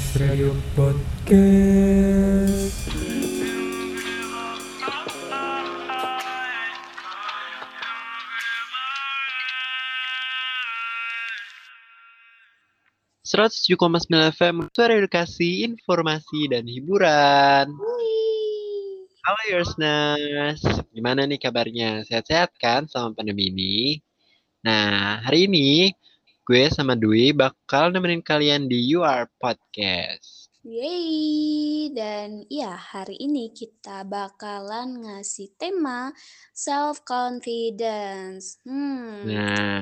Mas Radio Podcast. Seratus tujuh koma sembilan FM Suara edukasi, informasi, dan hiburan Halo Yorsners Gimana nih kabarnya? Sehat-sehat kan selama pandemi ini? Nah, hari ini gue sama Dwi bakal nemenin kalian di UR Podcast Yeay, dan iya hari ini kita bakalan ngasih tema self confidence. Hmm, Nah,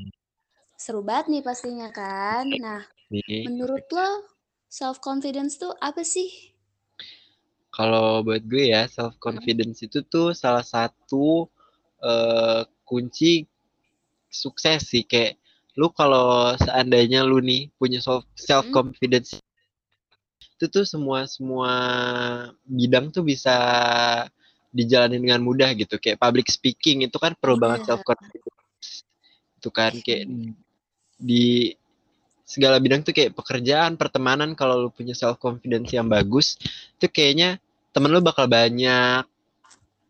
seru banget nih pastinya kan. Nah, nih menurut lo self confidence tuh apa sih? kalau buat gue ya self confidence itu tuh salah satu eh, kunci sukses sih kayak lu kalau seandainya lu nih punya self confidence itu tuh semua semua bidang tuh bisa dijalani dengan mudah gitu. Kayak public speaking itu kan perlu banget Iya. self confidence itu kan kayak di segala bidang tuh kayak pekerjaan pertemanan kalau lu punya self confidence yang bagus itu kayaknya temen lu bakal banyak.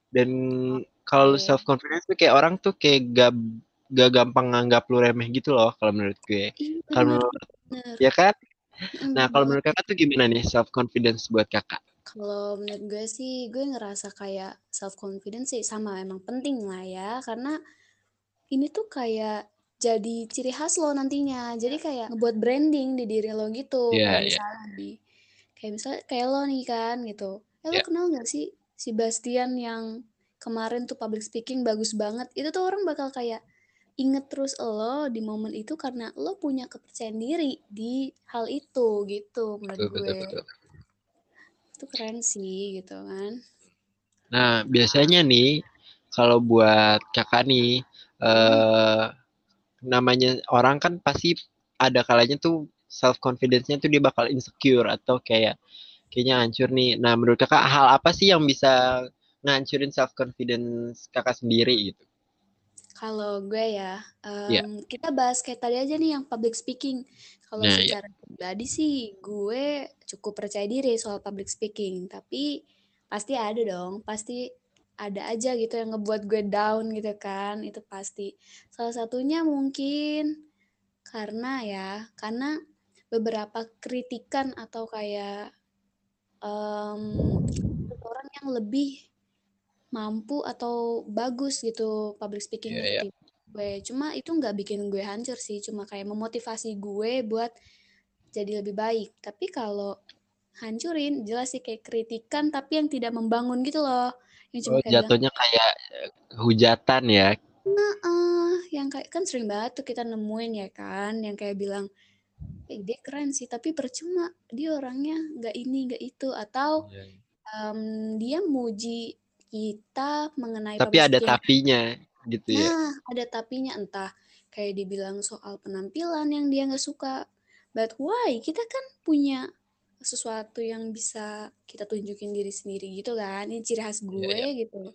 Dan kalau lu Oke. self confidence tuh kayak orang tuh kayak gak gak gampang nganggap lu remeh gitu loh kalau menurut gue Iya, kalau bener, menurut bener. ya kan nah kalau menurut kakak tuh gimana nih self confidence buat kakak Kalau menurut gue sih, gue ngerasa kayak self confidence sih sama emang penting lah ya, karena ini tuh kayak jadi ciri khas lo nantinya. Jadi kayak ngebuat branding di diri lo gitu. Iya, Kayak iya. misalnya di kayak misalnya kayak lo nih kan gitu. Eh lo Iya. kenal nggak sih si Bastian yang kemarin tuh public speaking bagus banget? Itu tuh orang bakal kayak inget terus lo di momen itu karena lo punya kepercayaan diri di hal itu gitu menurut betul betul gue betul itu keren sih gitu kan nah biasanya nih kalau buat kakak nih eh namanya orang kan pasti ada kalanya tuh self confidence-nya tuh dia bakal insecure atau kayak kayaknya hancur nih. Nah, menurut kakak hal apa sih yang bisa ngancurin self confidence kakak sendiri gitu? Kalau gue ya Iya. em, kita bahas kayak tadi aja nih yang public speaking kalau Nah, iya. secara pribadi sih gue cukup percaya diri soal public speaking tapi pasti ada dong pasti ada aja gitu yang ngebuat gue down gitu kan itu pasti salah satunya mungkin karena ya karena beberapa kritikan atau kayak em, orang yang lebih mampu atau bagus gitu public speaking Iya, iya. ketimbang gue. Cuma itu nggak bikin gue hancur sih cuma kayak memotivasi gue buat jadi lebih baik. Tapi kalau hancurin jelas sih kayak kritikan tapi yang tidak membangun gitu loh. Yang cuma Oh, kayak bilang jatuhnya kayak eh, hujatan ya. "Ah," yang kayak kan sering banget tuh kita nemuin ya kan yang kayak bilang eh dia keren sih tapi percuma dia orangnya nggak ini nggak itu. Atau em, dia muji kita mengenai Tapi ada tapinya gitu ya. Nah, ada tapinya entah kayak dibilang soal penampilan yang dia nggak suka. But why? Kita kan punya sesuatu yang bisa kita tunjukin diri sendiri gitu kan. Ini ciri khas Iya, gue iya. gitu.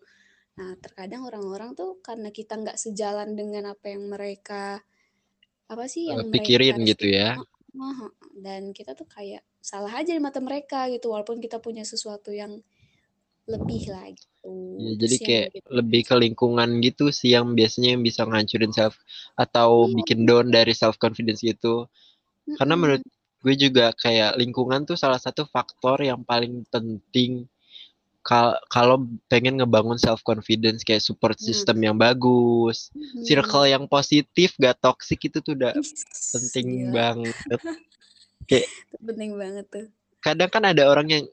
Nah, terkadang orang-orang tuh karena kita nggak sejalan dengan apa yang mereka apa sih Eh, yang pikirin mereka gitu ya. Dan kita tuh kayak salah aja di mata mereka gitu walaupun kita punya sesuatu yang lebih lah gitu. Ya, jadi sih yang kayak bikin lebih ke lingkungan gitu sih yang biasanya yang bisa ngancurin self atau Iya. bikin down dari self confidence gitu. Karena Mm-mm. menurut gue juga kayak lingkungan tuh salah satu faktor yang paling penting kal- kalau pengen ngebangun self confidence kayak support Nah. system yang bagus, Mhm. circle yang positif gak toxic itu tuh udah penting gila. banget. Kayak penting banget tuh. kadang kan ada orang yang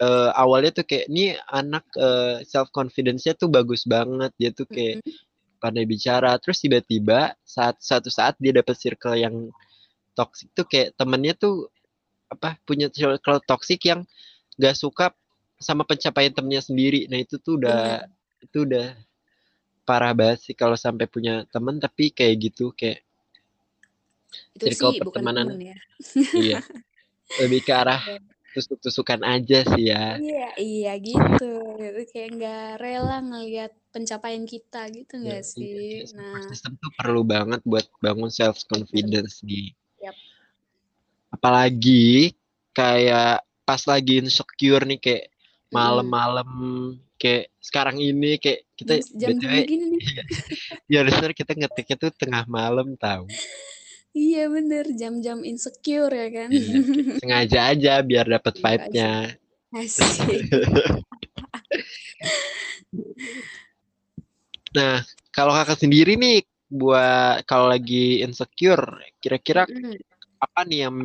eh, awalnya tuh kayak ini anak self confidence-nya tuh bagus banget dia tuh kayak Mhm. pandai bicara terus tiba-tiba saat suatu saat dia dapet circle yang toxic tuh kayak temennya tuh apa punya circle toxic yang gak suka sama pencapaian temennya sendiri nah itu tuh udah Bener. itu udah parah banget sih kalau sampai punya temen tapi kayak gitu kayak Itu circle sih bukan pertemanan temen ya. iya lebih ke arah tusuk-tusukan aja sih ya Iya, iya gitu. Itu kayak nggak rela ngelihat pencapaian kita gitu Ya, nggak iya, sih? support Nah, system tuh perlu banget buat bangun self confidence nih. Yap. Apalagi kayak pas lagi insecure nih kayak Mhm. malam-malam kayak sekarang ini kayak kita Jam jam BTW iya, ya dasar kita ngetiknya tuh tengah malam tahu. Iya bener, jam-jam insecure ya kan. Iya, sengaja aja biar dapet Iya, vibe-nya. Asik. Nah, kalau Kakak sendiri nih buat kalau lagi insecure, kira-kira Mhm. apa nih yang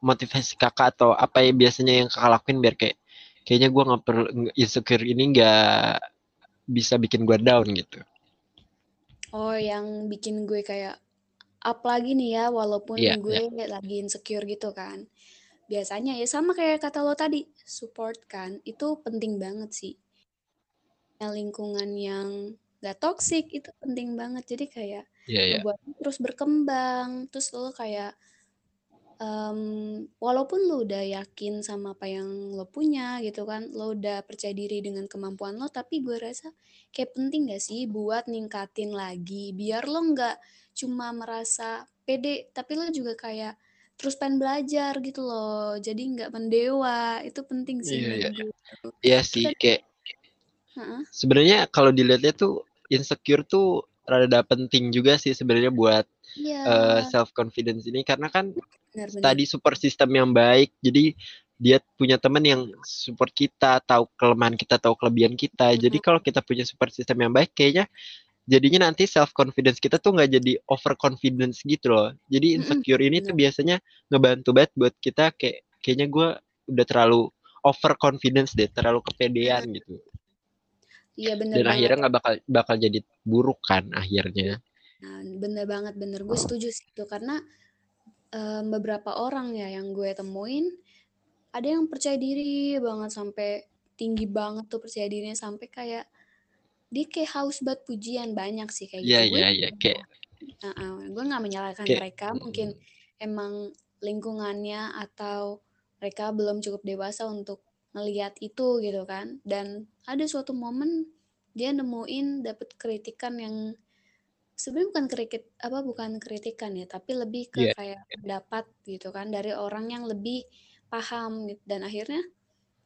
motivasi Kakak atau apa ya biasanya yang Kakak lakuin biar kayak kayaknya gua nggak perlu insecure ini nggak bisa bikin gua down gitu? Oh, yang bikin gue kayak up lagi nih ya, walaupun iya. gue lagi insecure gitu kan. Biasanya ya sama kayak kata lo tadi, support kan, itu penting banget sih. Lingkungan yang gak toxic itu penting banget. Jadi kayak iya. ngebuat lu terus berkembang, terus lo kayak mmm, walaupun lo udah yakin sama apa yang lo punya gitu kan, lo udah percaya diri dengan kemampuan lo, tapi gue rasa kayak penting gak sih buat ningkatin lagi, biar lo nggak cuma merasa pede, tapi lo juga kayak terus pengen belajar gitu loh, jadi nggak mendewa, itu penting sih Iya iya iya. sih kayak heeh. sebenarnya kalau dilihatnya tuh insecure tuh rada penting juga sih sebenarnya buat, Iya. eee, self confidence ini karena kan Benar benar. tadi support system yang baik, jadi dia punya teman yang support kita, tahu kelemahan kita, tahu kelebihan kita. Jadi Mhm. kalau kita punya support system yang baik kayaknya jadinya nanti self confidence kita tuh nggak jadi over confidence gitu loh. Jadi insecure ini tuh bener. biasanya ngebantu banget buat kita kayak kayaknya gua udah terlalu over confidence deh, terlalu kepedean gitu. Iya bener Dan banget. akhirnya nggak bakal bakal jadi buruk kan akhirnya. Nah, bener banget, bener. Gue setuju sih itu karena, mmm, beberapa orang ya yang gue temuin, ada yang percaya diri banget sampai tinggi banget tuh percaya dirinya sampai kayak dia kayak haus banget pujian, banyak sih kayak Iya gitu. Gue iya iya, kayak heeh, gue nggak menyalahkan kayak mereka, mungkin emang lingkungannya atau mereka belum cukup dewasa untuk ngelihat itu gitu kan. Dan ada suatu momen dia nemuin dapet kritikan yang sebenarnya bukan kritik apa, bukan kritikan ya, tapi lebih ke Iya kayak pendapat gitu kan dari orang yang lebih paham gitu dan akhirnya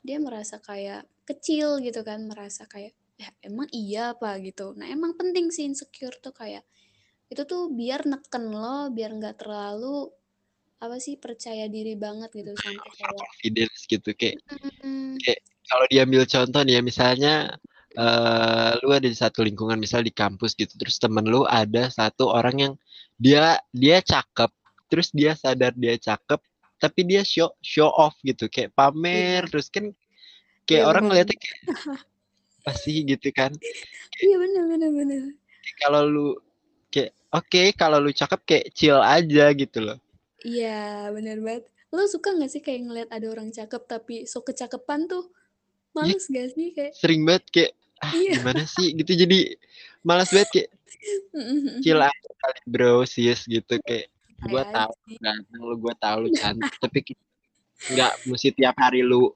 dia merasa kayak kecil gitu kan, merasa kayak, "Ya emang iya apa?" Gitu. Nah emang penting sih insecure tuh kayak itu tuh biar neken lo, biar nggak terlalu apa sih, percaya diri banget gitu sampai kayak confidence gitu kayak mhm. kayak kalau diambil contoh nih ya misalnya, eee, lu ada di satu lingkungan misal di kampus gitu, terus temen lu ada satu orang yang dia dia cakep, terus dia sadar dia cakep, tapi dia show show off gitu, kayak Iya. pamer terus kan kayak Iya orang ngeliatnya kayak, apa sih gitu kan. Iya bener bener. kayak kalau lu kayak oke kalau lu cakep kayak chill aja gitu loh. Iya, bener banget. Lo suka nggak sih kayak ngeliat ada orang cakep tapi sok kecakepan tuh Iya, males gak sih kayak sering banget kayak, ah Iya. gimana sih gitu jadi malas banget kayak chill aja kali bro, sis gitu kayak tahu lu sih. ganteng lu, gua tahu lu cantik, tapi nggak musti tiap hari lu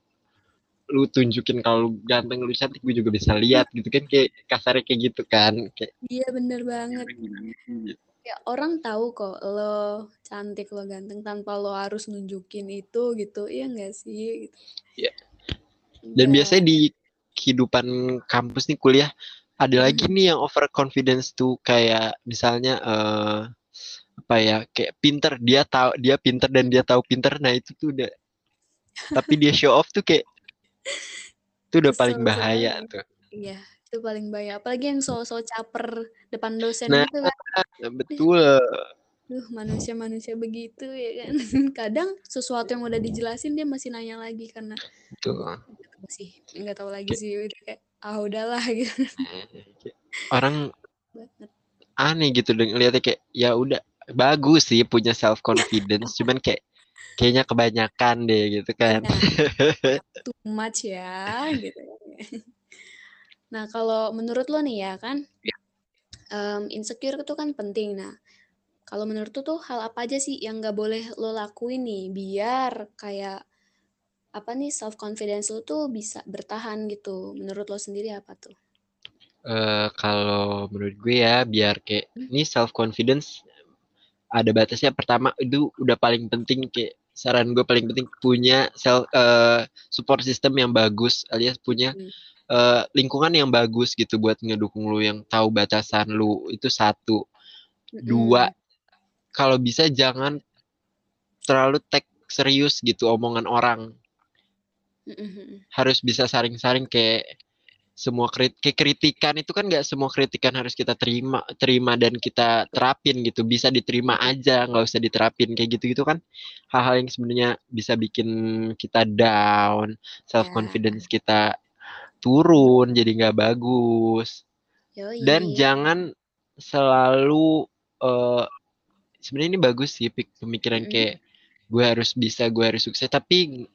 lu tunjukin kalau lu ganteng, lu cantik, gue juga bisa lihat gitu kan kayak kasarnya kayak gitu kan, kayak Iya bener ya banget. Kayak orang tahu kok lo cantik, lo ganteng tanpa lo harus nunjukin itu gitu, iya nggak sih? Gitu. Iya. Dan Iya. biasanya di kehidupan kampus nih kuliah ada lagi Mhm. nih yang over confidence tuh kayak misalnya, eee, apa ya, kayak pinter, dia tahu dia pinter dan dia tahu pinter, nah itu tuh udah tapi dia show off tuh kayak itu udah paling bahaya tuh. Iya, itu paling bahaya. Apalagi yang sok-sok caper depan dosen Nah, gitu kan. Betul. Duh manusia-manusia begitu ya kan. Kadang sesuatu yang udah dijelasin dia masih nanya lagi karena Betul. tahu sih, nggak tahu lagi sih udah kayak, ah udahlah gitu. orang aneh gitu ngeliatnya kayak ya udah bagus sih punya self confidence, cuman kayak kayaknya kebanyakan deh gitu kan. Iya, too much ya gitu. Nah, kalau menurut lo nih ya kan, mmm, insecure itu kan penting. Nah, kalau menurut lo tuh hal apa aja sih yang nggak boleh lo lakuin nih biar kayak apa nih, self confidence lo tuh bisa bertahan gitu, menurut lo sendiri apa tuh? Eee, kalau menurut gue ya biar kayak Mmm. ini self confidence ada batasnya, pertama itu udah paling penting kayak saran gue paling penting punya sel uh, support system yang bagus alias punya hmm. uh, lingkungan yang bagus gitu buat ngedukung lu yang tahu batasan lu itu satu hmm. dua kalau bisa jangan terlalu tek serius gitu omongan orang. Harus bisa saring-saring kayak semua kritik kritikan itu kan nggak semua kritikan harus kita terima terima dan kita terapin gitu. Bisa diterima aja nggak usah diterapin kayak gitu gitu kan. Hal-hal yang sebenarnya bisa bikin kita down self confidence yeah. kita turun jadi nggak bagus. Yoi. dan jangan selalu uh, sebenarnya ini bagus sih pemikiran mm. kayak gue harus bisa gue harus sukses tapi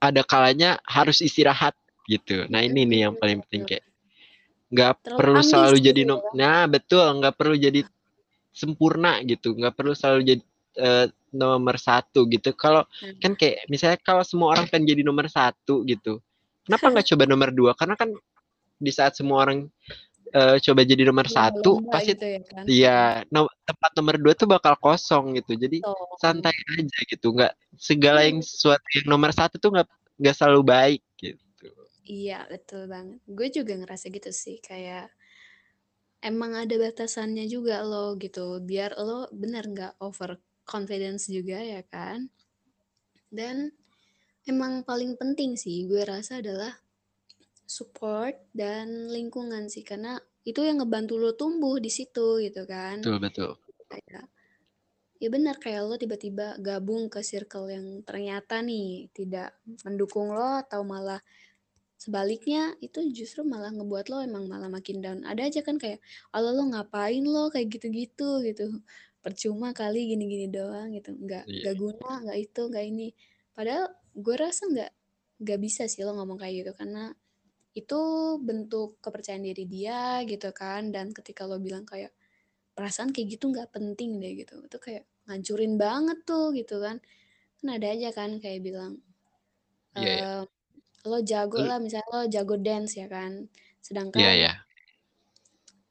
ada kalanya harus istirahat gitu. Nah ini nih yang paling penting kayak nggak perlu selalu jadi gitu nom ya. nah betul nggak perlu jadi sempurna gitu nggak perlu selalu jadi uh, nomor satu gitu kalau hmm. kan kayak misalnya kalau semua orang kan jadi nomor satu gitu kenapa nggak coba nomor dua karena kan di saat semua orang uh, coba jadi nomor ya, satu pasti gitu ya kan? ya no, tempat nomor dua tuh bakal kosong gitu jadi oh. santai aja gitu nggak segala yang sesuatu yang nomor satu tuh nggak nggak selalu baik gitu Iya, betul banget. Gue juga ngerasa gitu sih, kayak emang ada batasannya juga lo gitu, biar lo bener nggak over confidence juga ya kan. Dan emang paling penting sih gue rasa adalah support dan lingkungan sih, karena itu yang ngebantu lo tumbuh di situ gitu kan. Betul, betul. Kayak ya benar kayak lo tiba-tiba gabung ke circle yang ternyata nih tidak mendukung lo atau malah sebaliknya itu justru malah ngebuat lo emang malah makin down ada aja kan kayak Allah lo ngapain lo kayak gitu-gitu gitu percuma kali gini-gini doang gitu nggak yeah. nggak guna nggak itu nggak ini padahal gue rasa nggak nggak bisa sih lo ngomong kayak gitu karena itu bentuk kepercayaan diri dia gitu kan. Dan ketika lo bilang kayak perasaan kayak gitu nggak penting deh gitu. Itu kayak ngancurin banget tuh gitu kan. Kan ada aja kan kayak bilang yeah, yeah lo jago lah misalnya lo jago dance ya kan. Sedangkan yeah, yeah.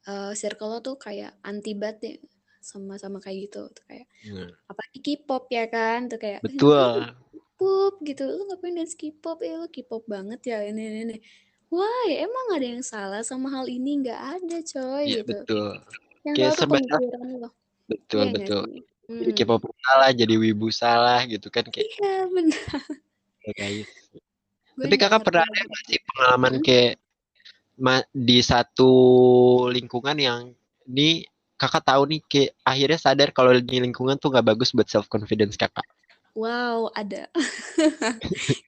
Uh, circle lo tuh kayak anti banget sama-sama kayak gitu. Tuh kayak hmm. apa K-pop ya kan. Tuh kayak betul. K-pop gitu. Lo ngapain dance K-pop? Ya lo K-pop banget ya ini ini, ini. Wah emang ada yang salah sama hal ini? Nggak ada coy yeah, gitu. betul. Yang kayak lo. Betul ya, betul. hmm. jadi K-pop salah jadi wibu salah gitu kan kayak iya benar. Kayak tapi kakak pernah ada nggak sih pengalaman hmm? kayak di satu lingkungan yang ini kakak tahu nih kayak akhirnya sadar kalau di lingkungan tuh nggak bagus buat self confidence kakak. Wow, ada.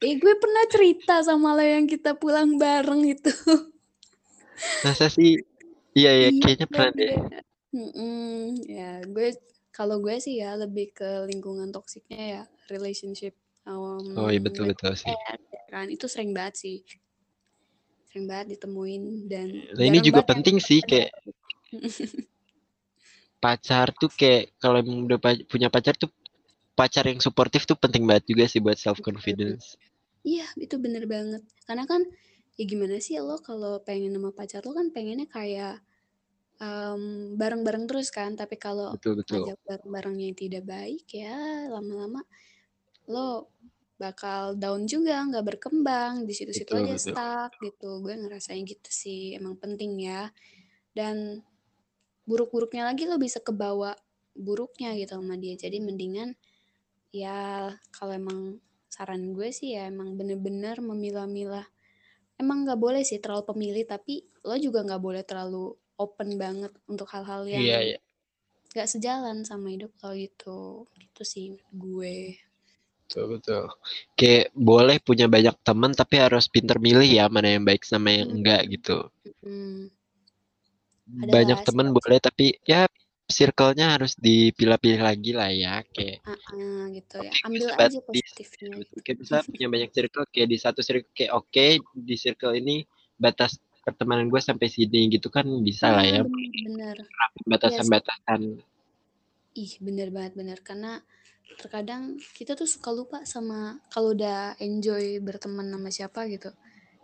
eh, gue pernah cerita sama lo yang kita pulang bareng itu. Masa sih? Iya, iya, kayaknya pernah deh. Mm ya, gue kalau gue sih ya lebih ke lingkungan toksiknya ya, relationship Um, oh iya betul betul sih. kan itu sering banget sih, sering banget ditemuin dan. Nah ini juga penting sih kayak. pacar tuh kayak kalau udah punya pacar tuh pacar yang suportif tuh penting banget juga sih buat self confidence. Iya itu bener banget karena kan ya gimana sih lo kalau pengen sama pacar lo kan pengennya kayak um, bareng-bareng terus kan tapi kalau ajak bareng-barengnya tidak baik ya lama-lama lo bakal down juga, nggak berkembang, di situ-situ aja betul. stuck gitu. Gue ngerasain gitu sih, emang penting ya. Dan buruk-buruknya lagi lo bisa kebawa buruknya gitu sama dia. Jadi mendingan ya kalau emang saran gue sih ya emang bener-bener memilah-milah. Emang nggak boleh sih terlalu pemilih, tapi lo juga nggak boleh terlalu open banget untuk hal-hal yang iya. gak sejalan sama hidup lo gitu. Gitu sih gue. Betul, betul. Kayak boleh punya banyak teman tapi harus pinter milih ya mana yang baik sama yang hmm. enggak gitu. Hmm. Banyak teman boleh tapi ya circle-nya harus dipilah-pilih lagi lah ya kayak uh, uh, gitu ya. Ambil aja positifnya di, gitu. kayak bisa punya banyak circle kayak di satu circle kayak oke okay, di circle ini batas pertemanan gue sampai sini gitu kan bisa lah ya. bener batasan-batasan. Ih bener banget bener. Karena terkadang kita tuh suka lupa sama kalau udah enjoy berteman sama siapa gitu.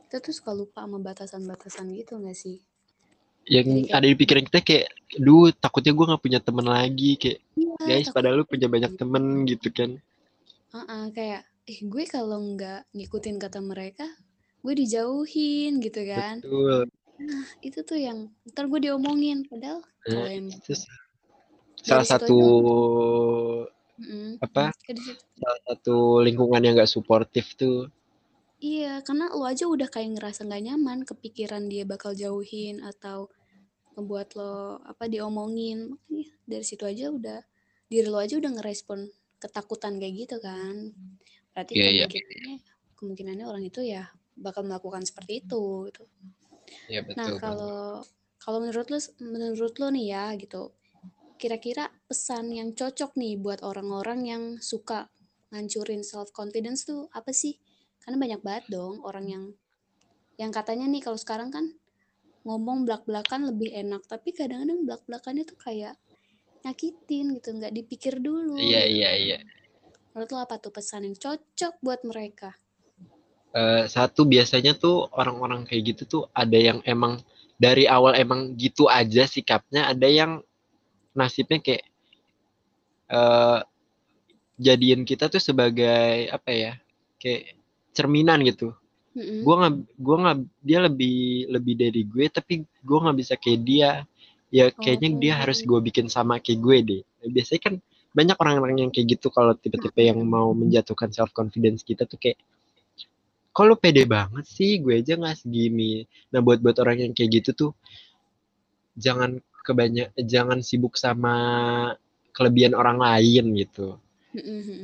Kita tuh suka lupa sama batasan-batasan gitu gak sih yang kayak, ada di pikiran kita kayak duh takutnya gue nggak punya teman lagi kayak iya, guys padahal lu punya banyak temen gitu kan. Uh-uh, kayak eh gue kalau nggak ngikutin kata mereka gue dijauhin gitu kan. Betul. Nah itu tuh yang ntar gue diomongin padahal nah, kalau salah satu Mm-mm. apa? salah satu lingkungan yang gak suportif tuh. Iya, karena lo aja udah kayak ngerasa nggak nyaman, kepikiran dia bakal jauhin atau ngebuat lo apa diomongin. Makanya dari situ aja udah diri lo aja udah ngerespon ketakutan kayak gitu kan. Berarti Iya, iya. kemungkinannya kemungkinannya orang itu ya bakal melakukan seperti itu gitu. Nah, betul kalau kalau menurut lo menurut lo nih ya gitu. Kira-kira pesan yang cocok nih buat orang-orang yang suka ngancurin self confidence tuh apa sih? Karena banyak banget dong orang yang yang katanya nih kalau sekarang kan ngomong belak-belakan lebih enak, tapi kadang-kadang belak-belakannya tuh kayak nyakitin gitu, nggak dipikir dulu. iya iya iya Menurut lo apa tuh pesan yang cocok buat mereka? Eh, satu biasanya tuh orang-orang kayak gitu tuh ada yang emang dari awal emang gitu aja sikapnya ada yang nasibnya kayak eh jadiin kita tuh sebagai apa ya kayak cerminan gitu Mm-mm. gue nggak gua nggak dia lebih lebih dari gue tapi gue nggak bisa kayak dia ya kayaknya dia harus Oh. gue bikin sama kayak gue deh biasanya kan banyak orang-orang yang kayak gitu kalau tipe-tipe yang mau menjatuhkan self confidence kita tuh kayak lu pede banget sih gue aja nggak segini nah buat buat orang yang kayak gitu tuh jangan kebanyak jangan sibuk sama kelebihan orang lain gitu.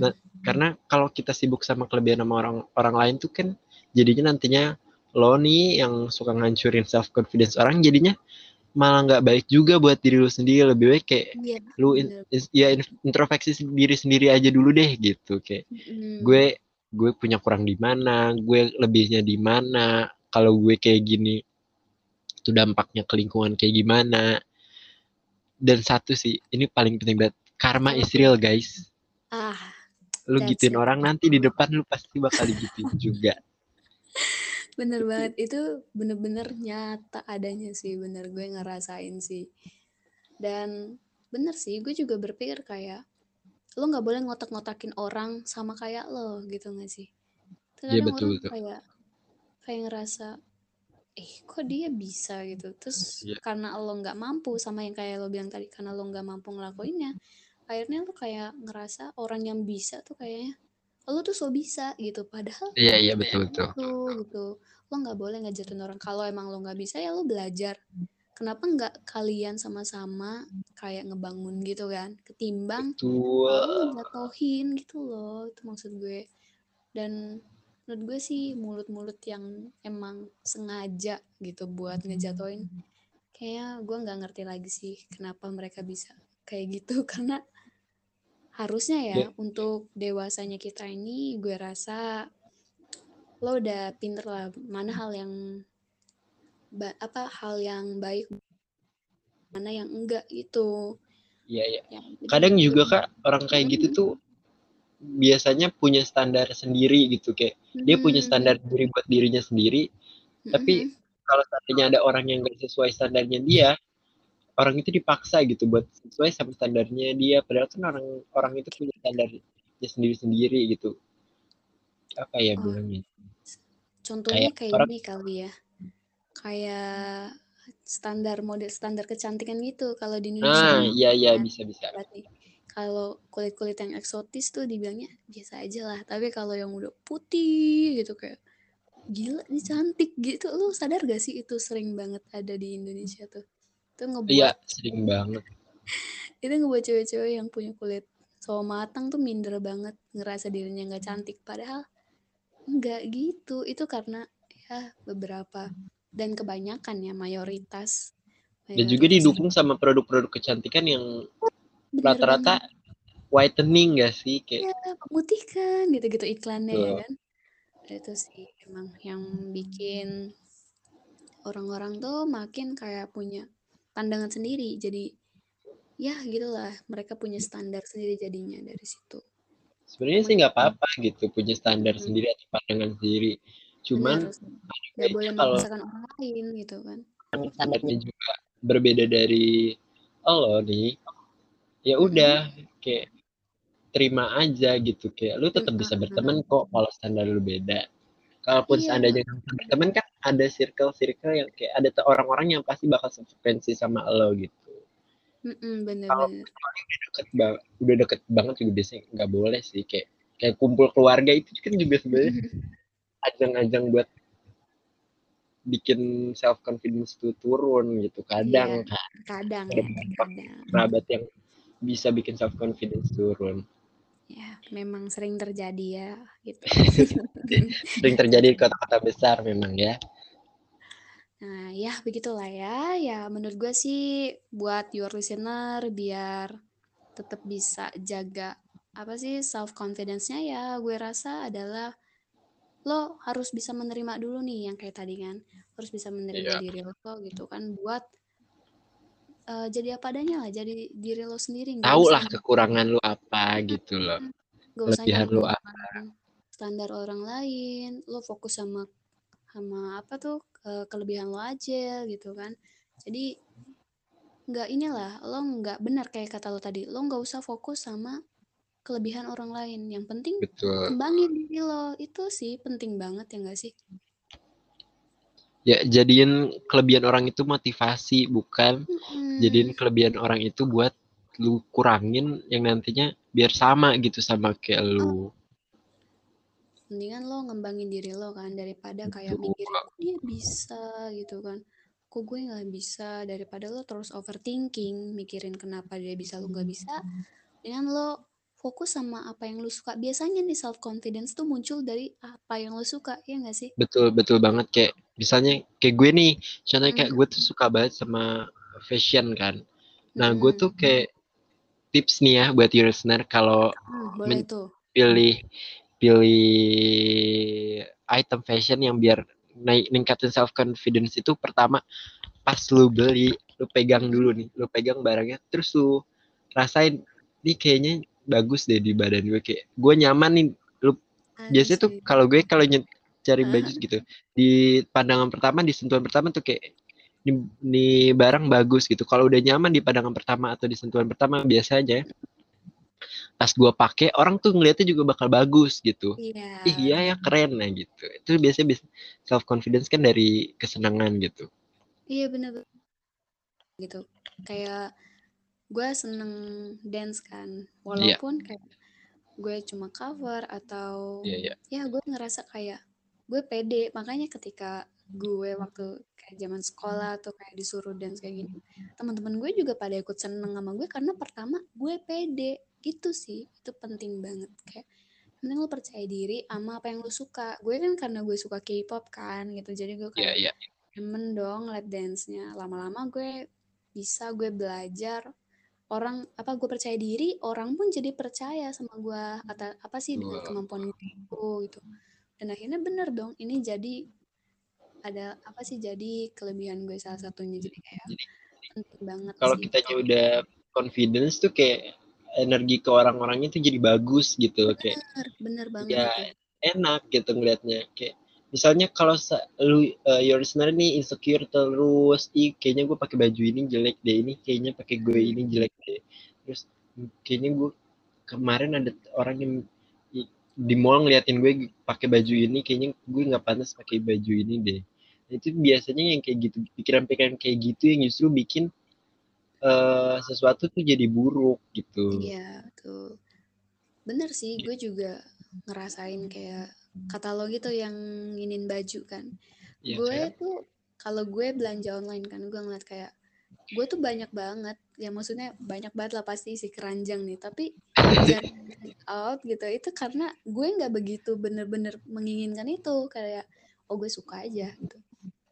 Nah, karena kalau kita sibuk sama kelebihan sama orang orang lain tuh kan jadinya nantinya lo nih yang suka ngancurin self confidence orang jadinya malah nggak baik juga buat diri lu sendiri. Lebih baik kayak Iya, lu in- ya in- introspeksi diri sendiri aja dulu deh gitu. Kayak Mm-mm. gue gue punya kurang di mana gue lebihnya di mana kalau gue kayak gini itu dampaknya ke lingkungan kayak gimana. Dan satu sih ini paling penting banget karma is real guys. Ah, lu gituin it. orang nanti di depan lu pasti bakal digituin juga bener banget. Itu bener-bener nyata adanya sih, bener gue ngerasain sih. Dan bener sih, gue juga berpikir kayak lo nggak boleh ngotak-ngotakin orang sama kayak lo gitu gak sih? Iya, Terkadang betul, orang betul. kayak kayak ngerasa eh kok dia bisa gitu terus Iya. karena lo nggak mampu sama yang kayak lo bilang tadi karena lo nggak mampu ngelakuinnya akhirnya lo kayak ngerasa orang yang bisa tuh kayaknya lo tuh so bisa gitu. Padahal iya iya betul betul. Itu gitu. Lo nggak boleh ngejatuhin orang kalau emang lo nggak bisa ya lo belajar. Kenapa nggak kalian sama-sama kayak ngebangun gitu kan? Ketimbang betul. lo gitu loh itu maksud gue. Dan menurut gue sih mulut-mulut yang emang sengaja gitu buat ngejatohin kayaknya gue nggak ngerti lagi sih kenapa mereka bisa kayak gitu. Karena harusnya ya Ya. untuk dewasanya kita ini gue rasa lo udah pinter lah mana hal yang apa hal yang baik mana yang enggak gitu. Iya iya. Ya, kadang gue- juga kak orang kayak gitu tuh biasanya punya standar sendiri gitu kayak dia punya Hmm, standar diri buat dirinya sendiri tapi mm-mm. kalau seandainya ada orang yang gak sesuai standarnya dia orang itu dipaksa gitu buat sesuai sama standarnya dia padahal kan orang orang itu punya standarnya sendiri sendiri gitu apa ya Oh, bilangnya Contohnya Kayak kayak orang- ini kali ya. Kayak standar model standar kecantikan gitu kalau di Indonesia. nah iya iya kan. bisa bisa Berarti kalau kulit-kulit yang eksotis tuh dibilangnya biasa aja lah. Tapi kalau yang udah putih gitu kayak gila ini cantik gitu. Lu sadar gak sih itu sering banget ada di Indonesia tuh. Itu ngebuat iya sering banget. Itu ngebuat cewek-cewek yang punya kulit so matang tuh minder banget ngerasa dirinya nggak cantik. Padahal nggak gitu. Itu karena ya beberapa dan kebanyakan ya mayoritas. Dan juga mayoritas. didukung sama produk-produk kecantikan yang rata-rata whitening gak sih? Kayak ya memutihkan gitu-gitu iklannya ya Betul. kan? Itu sih emang yang bikin orang-orang tuh makin kayak punya pandangan sendiri. Jadi ya gitulah mereka punya standar sendiri jadinya dari situ. Sebenarnya sih nggak apa-apa gitu punya standar Hmm. sendiri atau pandangan sendiri. Cuman nggak boleh memaksakan orang lain gitu kan. Standarnya juga berbeda dari lo nih. Ya Mm-mm. udah kayak terima aja gitu. Kayak lu tetap bisa berteman kok kalau standar lu beda kalaupun Iya. seandainya berteman kan ada circle-circle yang kayak ada orang-orang yang pasti bakal sefrekuensi sama lo gitu Mm-mm, kalau bener-bener. udah deket ba- udah deket banget juga biasanya nggak boleh sih kayak kayak kumpul keluarga itu kan juga sebenarnya ajang-ajang buat bikin self confidence tuh turun gitu kadang Iya. kan Kadang ada beberapa kadang. kerabat yang bisa bikin self confidence turun Ya, memang sering terjadi ya, gitu. sering terjadi di kota-kota besar memang ya Nah, ya begitulah ya. Ya, menurut gue sih buat your listener biar tetap bisa jaga apa sih self confidence-nya ya, gue rasa adalah lo harus bisa menerima dulu nih yang kayak tadi kan. Harus bisa menerima Iya. diri lo gitu kan buat eh, jadi apa adanya lah, jadi diri lo sendiri tahu lah kekurangan lu apa gitu loh. Nggak usah kelebihan lu nyamain standar orang lain lo fokus sama sama apa tuh kelebihan lo aja gitu kan. Jadi nggak inilah lo nggak benar kayak kata lo tadi lo nggak usah fokus sama kelebihan orang lain. Yang penting betul. kembangin diri lo. Itu sih penting banget ya nggak sih ya jadiin kelebihan orang itu motivasi bukan? Mm-mm. jadiin kelebihan orang itu buat lu kurangin yang nantinya biar sama gitu sama kayak lu. Mendingan lo ngembangin diri lo kan daripada kayak Betul. mikirin kok dia bisa? gitu kan. Kok gue nggak bisa? Daripada lo terus overthinking mikirin kenapa dia bisa lo nggak bisa dengan lo fokus sama apa yang lo suka. Biasanya nih self confidence tuh muncul dari apa yang lo suka ya nggak sih? Betul betul banget. Kayak misalnya kayak gue nih contohnya kayak Hmm. gue tuh suka banget sama fashion kan. Nah gue Mm-mm. tuh kayak tips nih ya buat your listener kalau Hmm, pilih pilih item fashion yang biar naik ningkatin self confidence itu pertama pas lu beli lu pegang dulu nih lu pegang barangnya terus lu rasain nih kayaknya bagus deh di badan gue kayak gue nyaman nih lu biasanya tuh kalau gue kalau cari baju gitu di pandangan pertama di sentuhan pertama tuh kayak ini, ini barang bagus gitu. Kalau udah nyaman di pandangan pertama atau di sentuhan pertama biasanya pas gue pakai orang tuh ngeliatnya juga bakal bagus gitu. Iya. Ih iya ya keren nah gitu. Itu biasanya self confidence kan dari kesenangan gitu. Iya bener. Gitu. Kayak gue seneng dance kan, Iya. walaupun kayak gue cuma cover atau Iya, iya. ya gue ngerasa kayak gue pede. Makanya ketika gue waktu kayak zaman sekolah tuh kayak disuruh dance kayak gini, teman-teman gue juga pada ikut seneng sama gue karena pertama gue pede. Itu sih, itu penting banget kayak penting lo percaya diri sama apa yang lo suka. Gue kan karena gue suka K-pop kan gitu, jadi gue Iya, kayak iya. demen dong liat dance-nya lama-lama gue bisa gue belajar orang apa gue percaya diri orang pun jadi percaya sama gue kata apa sih dengan kemampuan gue itu gitu. Dan akhirnya bener dong ini jadi ada apa sih jadi kelebihan gue salah satunya. Jadi kayak Jadi penting banget kalau sih. kitanya udah confidence tuh kayak energi ke orang-orangnya tuh jadi bagus gitu kayak bener bener banget ya enak gitu ngelihatnya kayak misalnya kalau lu uh, your listener nih insecure terus ih kayaknya gue pakai baju ini jelek deh ini kayaknya pakai gue ini jelek deh. Terus "Hmm, kayaknya gue kemarin ada orang yang di mall ngeliatin gue pakai baju ini kayaknya gue nggak pantas pakai baju ini deh. Nah, itu biasanya yang kayak gitu pikiran-pikiran kayak gitu yang justru bikin eh, sesuatu tuh jadi buruk gitu. Iya tuh bener sih gue juga ngerasain kayak kata lo gitu yang nginin baju kan. Ya gue tuh kalau gue belanja online kan gue ngeliat kayak gue tuh banyak banget. Ya maksudnya banyak banget lah pasti si keranjang nih. Tapi out gitu. Itu karena gue nggak begitu bener-bener menginginkan itu. Kayak oh gue suka aja gitu.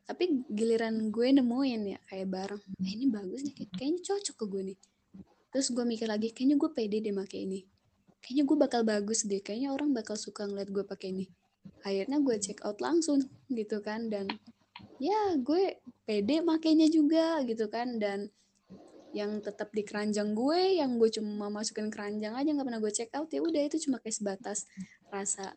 Tapi giliran gue nemuin ya kayak barang eh ini bagus nih kayak- kayaknya cocok ke gue nih. Terus gue mikir lagi kayaknya gue pede deh make ini kayaknya gue bakal bagus deh kayaknya orang bakal suka ngeliat gue pakai ini. Akhirnya gue check out langsung gitu kan dan ya gue pede makainya juga gitu kan dan yang tetap di keranjang gue yang gue cuma masukin keranjang aja nggak pernah gue check out ya udah itu cuma kayak sebatas rasa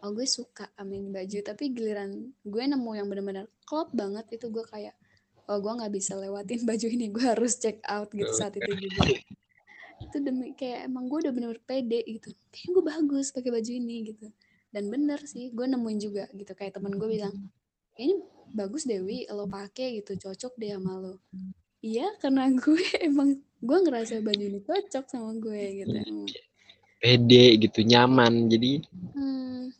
oh gue suka sama ini baju tapi giliran gue nemu yang bener-bener klop banget itu gue kayak oh gue nggak bisa lewatin baju ini gue harus check out gitu saat itu juga itu demi kayak emang gue udah bener-bener pede gitu. Kayak gue bagus pakai baju ini gitu. Dan bener sih gue nemuin juga gitu. Kayak temen gue bilang ini bagus Dewi lo pakai gitu cocok deh sama lo. Iya karena gue emang gue ngerasa baju ini cocok sama gue gitu. Pede gitu nyaman. Jadi hmm,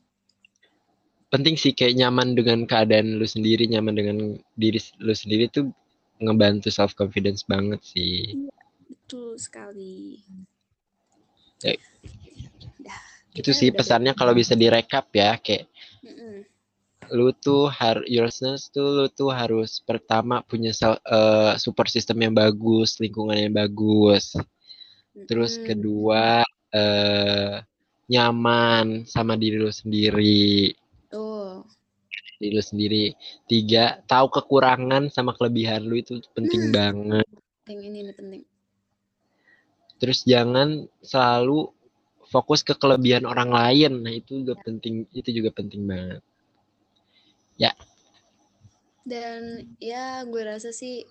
penting sih kayak nyaman dengan keadaan lu sendiri nyaman dengan diri lu sendiri tuh ngebantu self confidence banget sih betul sekali. Ya, itu sih udah pesannya kalau bisa direkap ya kayak Mm-mm. lu tuh har your listeners tuh lu tuh harus pertama punya sel- eh, support system yang bagus lingkungan yang bagus. Terus kedua eh nyaman sama diri lu sendiri. Tuh diri lu sendiri. Tiga tahu kekurangan sama kelebihan lu itu penting Nah. banget. Penting ini penting terus jangan selalu fokus ke kelebihan orang lain. Nah itu juga penting itu juga penting banget. Dan ya gue rasa sih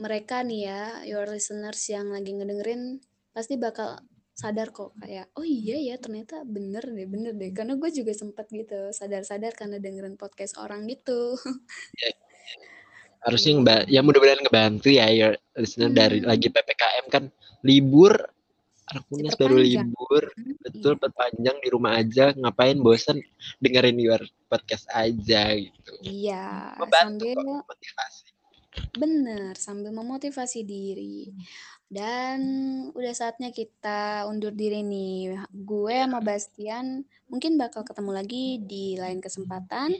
mereka nih ya your listeners yang lagi ngedengerin pasti bakal sadar kok kayak oh iya ya ternyata bener deh bener deh. Karena gue juga sempet gitu sadar-sadar karena dengerin podcast orang gitu harusnya Iya. ngeba- ya mudah-mudahan ngebantu ya your listener dari Hmm. lagi ppkm kan libur anak unas baru libur betul Iya. perpanjang di rumah aja ngapain bosan dengerin your podcast aja gitu iya membantu sambil kok motivasi Bener, sambil memotivasi diri. Dan udah saatnya kita undur diri nih. Gue sama Bastian mungkin bakal ketemu lagi di lain kesempatan.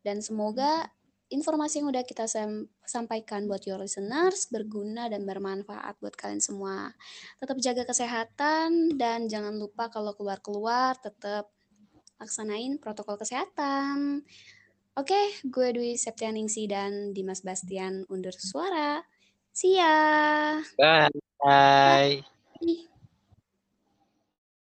Dan semoga informasi yang udah kita sam- sampaikan buat your listeners berguna dan bermanfaat buat kalian semua. Tetap jaga kesehatan dan jangan lupa kalau keluar-keluar tetap laksanain protokol kesehatan. Oke, gue Dwi Septianingsi dan Dimas Bastian undur suara. See ya! bye